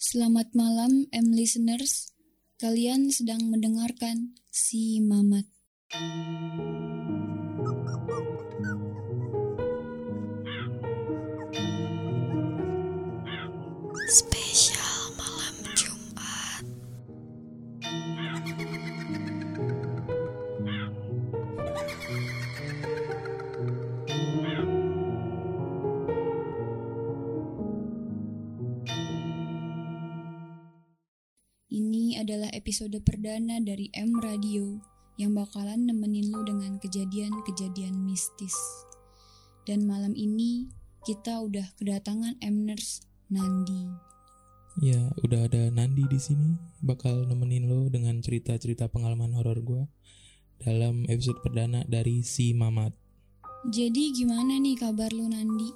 Selamat malam, M listeners. Kalian sedang mendengarkan si Mamat. Adalah episode perdana dari M Radio yang bakalan nemenin lu dengan kejadian-kejadian mistis. Dan malam ini kita udah kedatangan M Nurse Nandi. Ya, udah ada Nandi di sini bakal nemenin lo dengan cerita-cerita pengalaman horor gua dalam episode perdana dari Si Mamat. Jadi gimana nih kabar lu Nandi?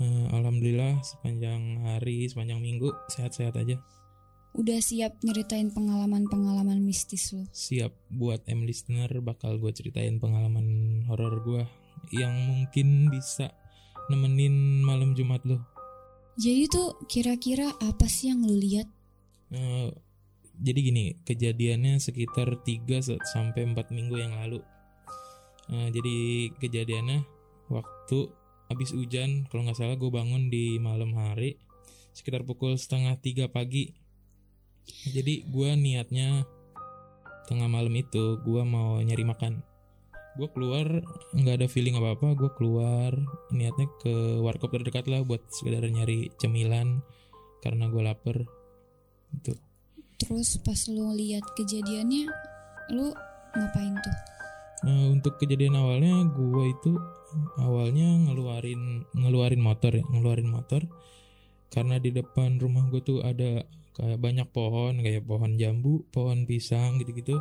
Eh, Alhamdulillah sepanjang hari, sepanjang minggu sehat-sehat aja. Udah siap nyeritain pengalaman-pengalaman mistis lu? Siap buat M listener bakal gue ceritain pengalaman horor gua yang mungkin bisa nemenin malam Jumat lo. Jadi tuh kira-kira apa sih yang lu lihat? Eh, jadi gini, kejadiannya sekitar 3 se- sampai 4 minggu yang lalu. Eh, jadi kejadiannya waktu habis hujan, kalau nggak salah gue bangun di malam hari sekitar pukul setengah tiga pagi. Jadi gue niatnya tengah malam itu gue mau nyari makan. Gue keluar nggak ada feeling apa apa, gue keluar niatnya ke warkop terdekat lah buat sekedar nyari cemilan karena gue lapar. Gitu. Terus pas lu lihat kejadiannya, lu ngapain tuh? Eh, untuk kejadian awalnya gue itu awalnya ngeluarin ngeluarin motor ya ngeluarin motor karena di depan rumah gue tuh ada kayak banyak pohon kayak pohon jambu pohon pisang gitu-gitu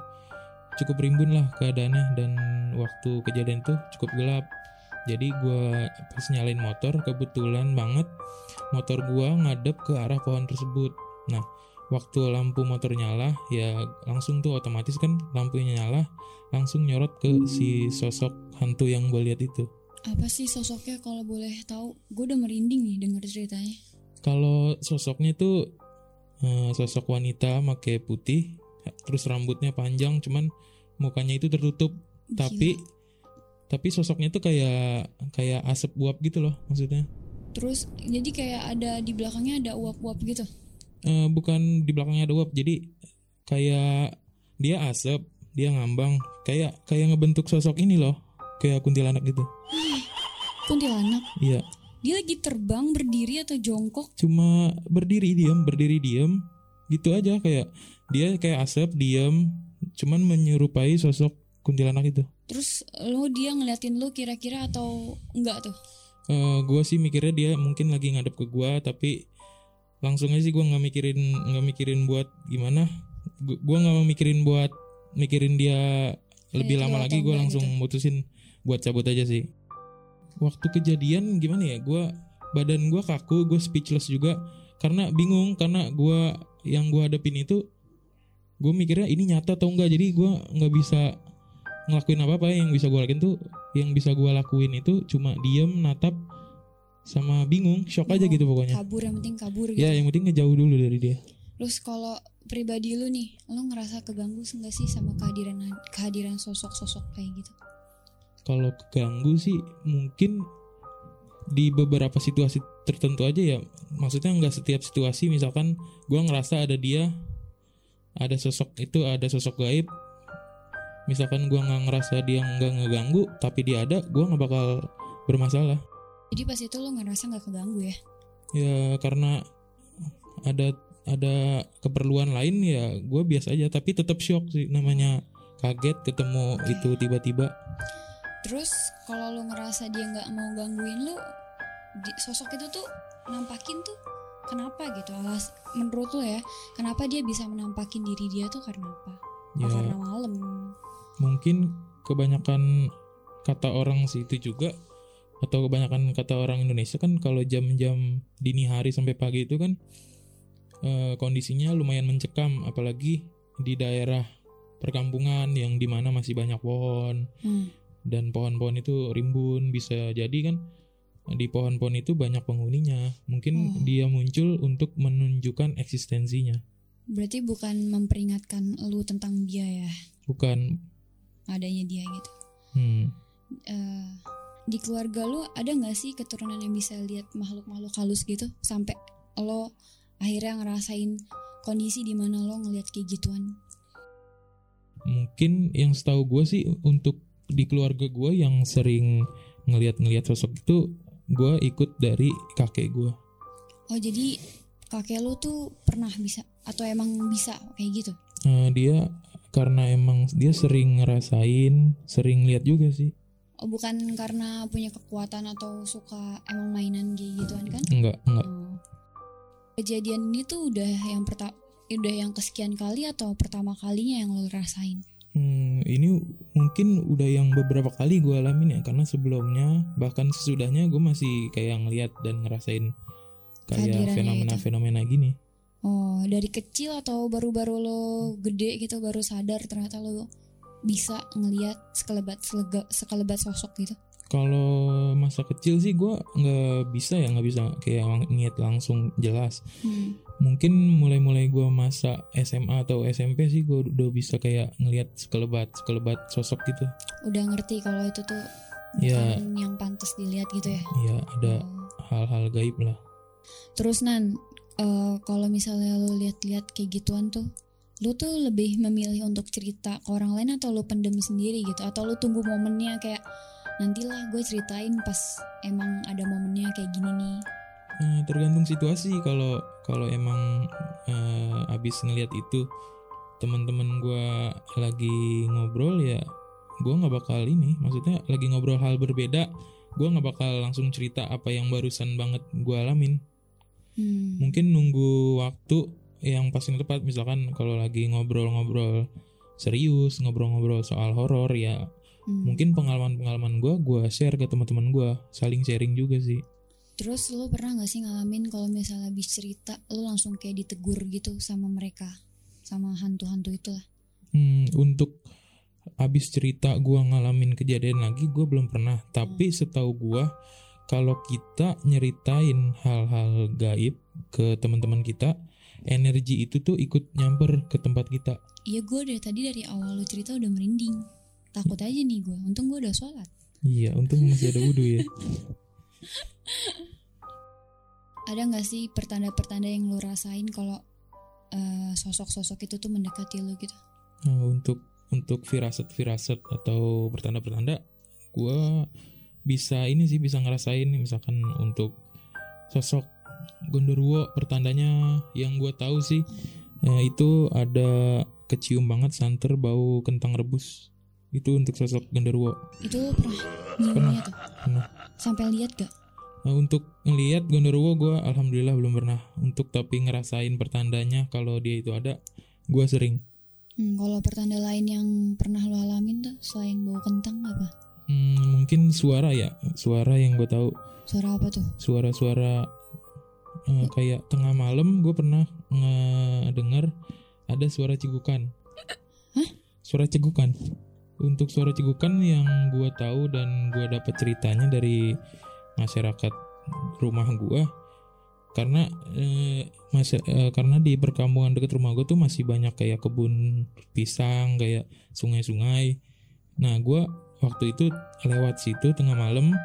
cukup rimbun lah keadaannya dan waktu kejadian tuh cukup gelap jadi gue pas nyalain motor kebetulan banget motor gue ngadep ke arah pohon tersebut nah waktu lampu motor nyala ya langsung tuh otomatis kan lampunya nyala langsung nyorot ke si sosok hantu yang gue lihat itu Apa sih sosoknya kalau boleh tahu? Gue udah merinding nih denger ceritanya. Kalau sosoknya tuh eh, sosok wanita pakai putih terus rambutnya panjang cuman mukanya itu tertutup. Tapi tapi sosoknya tuh kayak kayak asap uap gitu loh maksudnya. Terus jadi kayak ada di belakangnya ada uap-uap gitu. Eh, bukan di belakangnya ada uap jadi kayak dia asap dia ngambang. Kayak kayak ngebentuk sosok ini loh kayak kuntilanak gitu. Kuntilanak. iya Dia lagi terbang berdiri atau jongkok? cuma berdiri diam berdiri diam gitu aja kayak dia kayak asap diam cuman menyerupai sosok kuntilanak itu Terus lu dia ngeliatin lu kira-kira atau enggak tuh? Eh gue sih mikirnya dia mungkin lagi ngadep ke gua tapi langsung aja sih gue nggak mikirin nggak mikirin buat gimana Gu- gua nggak mau mikirin buat mikirin dia lebih Kayak lama lu lagi gue enggak langsung gitu. mutusin buat cabut aja sih waktu kejadian gimana ya gua badan gua kaku gue speechless juga. Karena bingung karena gua yang gua hadapin itu gue mikirnya ini nyata atau enggak. Jadi gua nggak bisa ngelakuin apa apa yang bisa gue lakuin tuh yang bisa gua lakuin itu cuma diem natap sama bingung shock aja gitu pokoknya. Kabur yang penting kabur gitu. ya yang penting ngejauh dulu dari dia. Terus kalau pribadi lu nih, lu ngerasa keganggu enggak sih sama kehadiran kehadiran sosok-sosok kayak gitu? Kalau keganggu sih mungkin di beberapa situasi tertentu aja ya. Maksudnya nggak setiap situasi misalkan gua ngerasa ada dia ada sosok itu ada sosok gaib. Misalkan gua nggak ngerasa dia nggak ngeganggu tapi dia ada gua nggak bakal bermasalah. Jadi pas itu lu ngerasa nggak keganggu ya? ya karena ada ada keperluan lain ya gue biasa aja. Tapi tetap shock sih namanya kaget ketemu itu tiba-tiba Terus kalau lu ngerasa dia nggak mau gangguin lu, di- sosok itu tuh nampakin tuh kenapa gitu? Alas menurut lu ya, kenapa dia bisa menampakin diri dia tuh karena apa? ya Oh, karena malam. mungkin kebanyakan kata orang sih itu juga atau kebanyakan kata orang Indonesia kan kalau jam-jam dini hari sampai pagi itu kan eh, kondisinya lumayan mencekam apalagi di daerah perkampungan yang di mana masih banyak pohon Hmm. Dan pohon-pohon itu rimbun bisa jadi kan di pohon-pohon itu banyak penghuninya. Mungkin Oh. dia muncul untuk menunjukkan eksistensinya. Berarti bukan memperingatkan lu tentang dia ya, Bukan adanya dia gitu. hmm, Eh, di keluarga lu ada nggak sih keturunan yang bisa lihat makhluk-makhluk halus gitu sampai lo akhirnya ngerasain kondisi di mana lo ngelihat kayak gituan? mungkin yang setahu gue sih untuk di keluarga gue yang sering ngelihat-ngelihat sosok itu gue ikut dari kakek gue. Oh jadi kakek lu tuh pernah bisa atau emang bisa kayak gitu? Eh, dia karena emang dia sering ngerasain, sering lihat juga sih. Oh bukan karena punya kekuatan atau suka emang mainan kayak gituan kan? Enggak, enggak. Oh. Kejadian ini tuh udah yang pertama udah yang kesekian kali atau pertama kalinya yang lo rasain? Hmm, ini mungkin udah yang beberapa kali gue alamin ya karena sebelumnya bahkan sesudahnya gue masih kayak ngeliat dan ngerasain kayak fenomena-fenomena gini. Oh dari kecil atau baru-baru lo gede gitu baru sadar ternyata lo bisa ngelihat sekelebat selega, sekelebat sosok gitu? Kalau masa kecil sih gue nggak bisa ya nggak bisa kayak ngeliat langsung jelas. Hmm. Mungkin mulai-mulai gue masa SMA atau SMP sih gue udah bisa kayak ngeliat sekelebat sekelebat sosok gitu. Udah ngerti kalau itu tuh Ya. yang pantas dilihat gitu ya? Ya ada Oh. hal-hal gaib lah. Terus Nan, eh, kalau misalnya lo lihat-lihat kayak gituan tuh, lo tuh lebih memilih untuk cerita ke orang lain atau lo pendem sendiri gitu? Atau lo tunggu momennya kayak nantilah gue ceritain pas emang ada momennya kayak gini nih. Eh, tergantung situasi kalau kalau emang eh, abis ngeliat itu teman-teman gue lagi ngobrol ya gue nggak bakal ini maksudnya lagi ngobrol hal berbeda gue nggak bakal langsung cerita apa yang barusan banget gue alamin Hmm. mungkin nunggu waktu yang pas yang tepat misalkan kalau lagi ngobrol-ngobrol serius ngobrol-ngobrol soal horor ya Hmm. mungkin pengalaman-pengalaman gue gue share ke teman-teman gue saling sharing juga sih Terus lo pernah gak sih ngalamin kalau misalnya habis cerita lo langsung kayak ditegur gitu sama mereka, sama hantu-hantu itu lah? Hmm, untuk abis cerita gua ngalamin kejadian lagi gue belum pernah tapi setahu gua kalau kita nyeritain hal-hal gaib ke teman-teman kita energi itu tuh ikut nyamper ke tempat kita Iya gue dari tadi dari awal lo cerita udah merinding. Takut aja nih gue, untung gue udah sholat. iya untung masih ada wudhu ya Ada gak sih pertanda-pertanda yang lo rasain kalau eh, sosok-sosok itu tuh mendekati lo gitu? Nah, untuk untuk firasat-firasat atau pertanda-pertanda gua bisa ini sih bisa ngerasain misalkan untuk sosok Gondorwo pertandanya yang gua tahu sih eh, itu ada kecium banget santer bau kentang rebus itu untuk sosok Gondorwo Itu pernah nyiumnya tuh? Pernah. Sampai lihat gak? Nah, untuk ngelihat Gondorwo gua alhamdulillah belum pernah untuk tapi ngerasain pertandanya kalau dia itu ada gua sering Hmm, kalau pertanda lain yang pernah lo alamin tuh selain bau kentang apa? Hmm, mungkin suara ya suara yang gue tahu Suara apa tuh? suara-suara eh, kayak tengah malam gue pernah ngedengar ada suara cegukan Hah? suara cegukan untuk suara cegukan yang gue tahu dan gue dapat ceritanya dari masyarakat rumah gue karena eh, masih eh, karena di perkampungan dekat rumah gue tuh masih banyak kayak kebun pisang kayak sungai-sungai. Nah gue waktu itu lewat situ tengah malam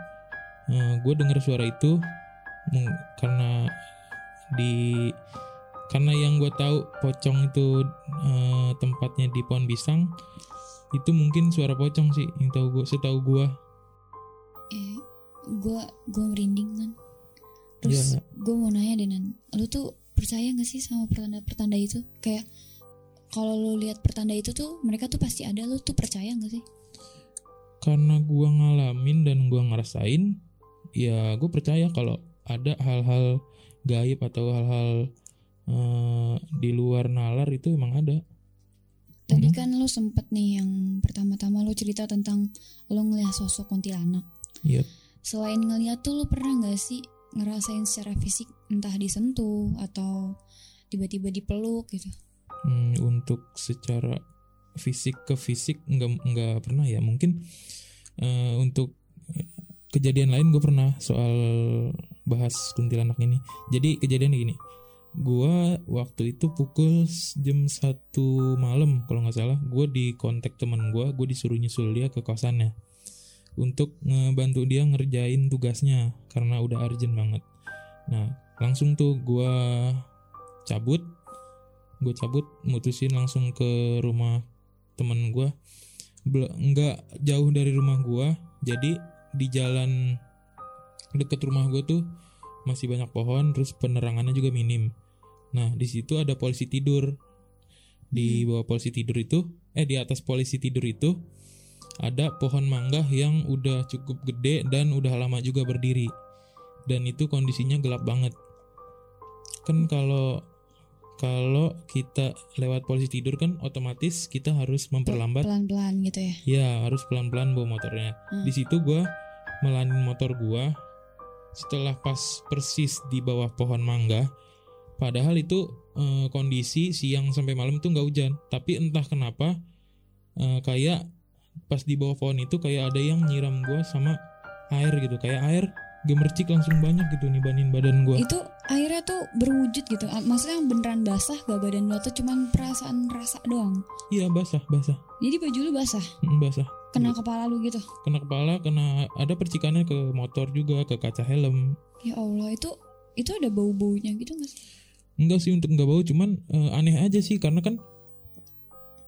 gue dengar suara itu karena di karena yang gue tahu pocong itu eh, tempatnya di pohon pisang itu mungkin suara pocong sih yang tahu gue setahu gue Eh, gue gue merinding kan. Terus Ya. gue mau nanya deh Nan, lu tuh percaya gak sih sama pertanda-pertanda itu? Kayak kalau lu lihat pertanda itu tuh mereka tuh pasti ada, lu tuh percaya gak sih? karena gue ngalamin dan gue ngerasain ya gue percaya kalau ada hal-hal gaib atau hal-hal eh, di luar nalar itu emang ada Tadi Mhm. kan lu sempet nih yang pertama-tama lu cerita tentang lu ngeliat sosok kuntilanak. Iya. Selain ngeliat tuh lu pernah gak sih ngerasain secara fisik entah disentuh atau tiba-tiba dipeluk gitu? Hmm, untuk secara fisik ke fisik nggak nggak pernah ya mungkin eh, untuk kejadian lain gue pernah soal bahas kuntilanak ini jadi kejadian gini gue waktu itu pukul jam satu malam kalau nggak salah. Gue di kontak temen gue gue disuruh nyusul dia ke kosannya untuk ngebantu dia ngerjain tugasnya karena udah urgent banget. Nah langsung tuh gue cabut gue cabut mutusin langsung ke rumah temen gue nggak jauh dari rumah gue jadi di jalan deket rumah gue tuh masih banyak pohon terus penerangannya juga minim nah di situ ada polisi tidur. Di bawah polisi tidur itu eh di atas polisi tidur itu ada pohon mangga yang udah cukup gede dan udah lama juga berdiri. Dan itu kondisinya gelap banget. Kan kalau kalau kita lewat polisi tidur kan otomatis kita harus memperlambat. Pelan-pelan gitu ya? Ya harus pelan-pelan bawa motornya. Hmm. di situ gue melanin motor gue setelah pas persis di bawah pohon mangga padahal itu eh, kondisi siang sampai malam tuh nggak hujan. Tapi entah kenapa eh, kayak pas di bawah pohon itu kayak ada yang nyiram gue sama air gitu. Kayak air gemercik langsung banyak gitu nibanin badan gue itu airnya tuh berwujud gitu. Ah, maksudnya yang beneran basah gak badan lo tuh cuman perasaan rasa doang. Iya basah basah. Jadi baju lu basah? Mm, basah. Kena kepala lu gitu? Kena kepala kena ada percikannya ke motor juga ke kaca helm. Ya Allah itu itu ada bau baunya gitu gak sih enggak sih untuk nggak bau cuman eh, aneh aja sih karena kan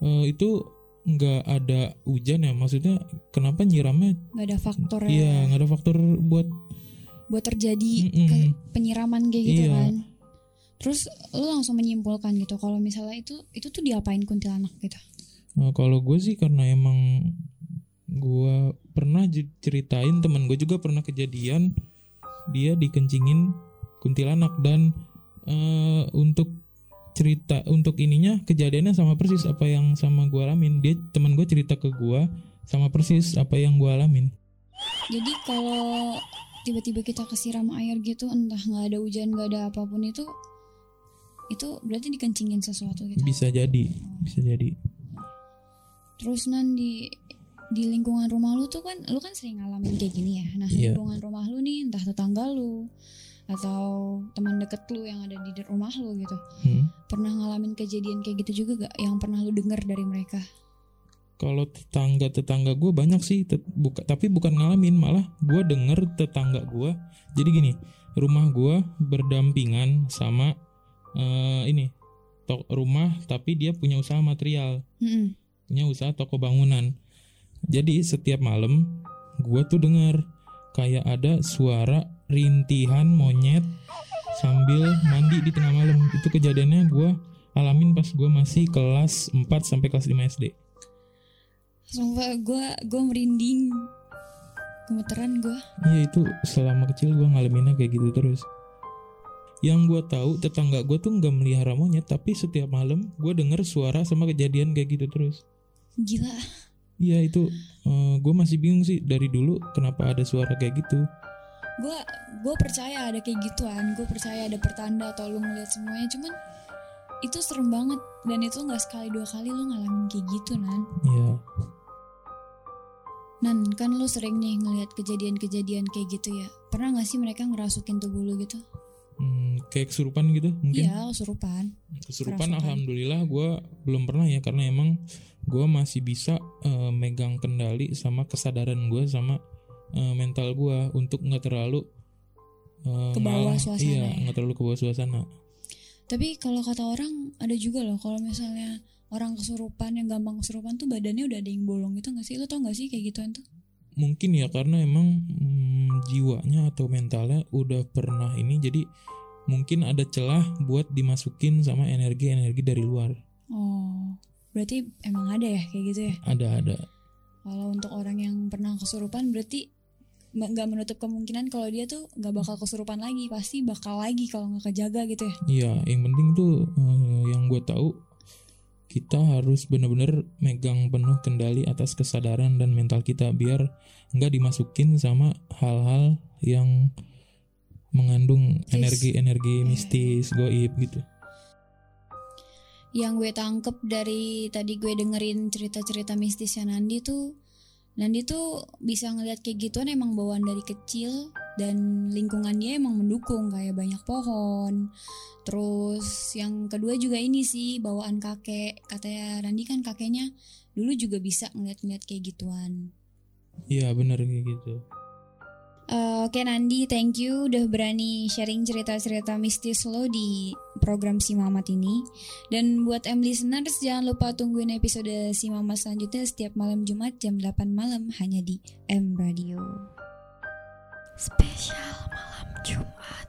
eh, itu nggak ada hujan ya maksudnya kenapa nyiramnya nggak ada faktor iya ya nggak ada faktor buat buat terjadi Mm-mm. ke- penyiraman kayak gitu Iya. kan terus lu langsung menyimpulkan gitu kalau misalnya itu itu tuh diapain kuntilanak gitu Nah, kalau gue sih karena emang gue pernah ceritain teman gue juga pernah kejadian dia dikencingin kuntilanak dan eh, untuk cerita untuk ininya kejadiannya sama persis apa yang sama gue alamin. Dia teman gue cerita ke gue sama persis apa yang gue alamin. Jadi kalau tiba-tiba kita kesiram air gitu entah nggak ada hujan nggak ada apa pun itu itu berarti dikencingin sesuatu gitu? Bisa jadi bisa jadi. Terus nan di di lingkungan rumah lu tuh kan lu kan sering ngalamin kayak gini ya. Nah Iya. lingkungan rumah lu nih entah tetangga lu atau teman deket lu yang ada di rumah lu gitu. Hmm. pernah ngalamin kejadian kayak gitu juga gak? Yang pernah lu dengar dari mereka? Kalau tetangga tetangga gue banyak sih tet- buka, tapi bukan ngalamin malah gue denger tetangga gue jadi gini rumah gue berdampingan sama eh, ini tok rumah tapi dia punya usaha material. Mm-mm. punya usaha toko bangunan. Jadi setiap malam gue tuh denger kayak ada suara rintihan monyet sambil mandi di tengah malam itu kejadiannya gue alamin pas gue masih kelas 4 sampai kelas 5 SD sumpah gue gue merinding gemeteran gue Iya itu selama kecil gue ngalaminnya kayak gitu terus. Yang gue tahu tetangga gue tuh nggak melihara monyet tapi setiap malam gue denger suara sama kejadian kayak gitu terus. gila Iya itu gue masih bingung sih dari dulu kenapa ada suara kayak gitu. Gue gue percaya ada kayak gituan. Gue percaya ada pertanda atau lu ngeliat semuanya. Cuman itu serem banget. Dan itu nggak sekali dua kali lu ngalamin kayak gitu nan. Iya. Nan kan lu sering nih ngeliat kejadian-kejadian kayak gitu ya. Pernah nggak sih mereka ngerasukin tubuh lu gitu? Hmm, kayak kesurupan gitu mungkin. iya kesurupan. Kesurupan kerasukan. alhamdulillah gue belum pernah ya. Karena emang gue masih bisa eh, megang kendali sama kesadaran gue sama eh, mental gue untuk nggak terlalu eh, Ke bawah malah- suasana iya ya. nggak terlalu ke bawah suasana. Tapi kalau kata orang ada juga loh kalau misalnya orang kesurupan yang gampang kesurupan tuh badannya udah ada yang bolong gitu nggak sih? Lu tau nggak sih kayak gituan tuh? Mungkin ya karena emang hmm, jiwanya atau mentalnya udah pernah ini jadi mungkin ada celah buat dimasukin sama energi-energi dari luar. Oh berarti emang ada ya kayak gitu ya? Ada ada. Kalau untuk orang yang pernah kesurupan berarti nggak menutup kemungkinan kalau dia tuh nggak bakal kesurupan lagi, pasti bakal lagi kalau nggak kejaga gitu ya. Iya, yang penting tuh eh, yang gue tahu kita harus bener-bener megang penuh kendali atas kesadaran dan mental kita biar nggak dimasukin sama hal-hal yang mengandung energi-energi mistis, goib gitu. Yang gue tangkep dari tadi gue dengerin cerita-cerita mistisnya Nandi tuh Nandi tuh bisa ngeliat kayak gituan emang bawaan dari kecil dan lingkungan dia emang mendukung kayak banyak pohon. Terus yang kedua juga ini sih bawaan kakek. Katanya Randi kan kakeknya dulu juga bisa ngeliat-ngeliat kayak gituan. Iya benar kayak gitu. Uh, Oke Nandi, thank you udah berani sharing cerita-cerita mistis lo di program Si Mamat ini. Dan buat M listeners jangan lupa tungguin episode Si Mamat selanjutnya setiap malam Jumat jam 8 malam hanya di M Radio. Spesial malam Jumat.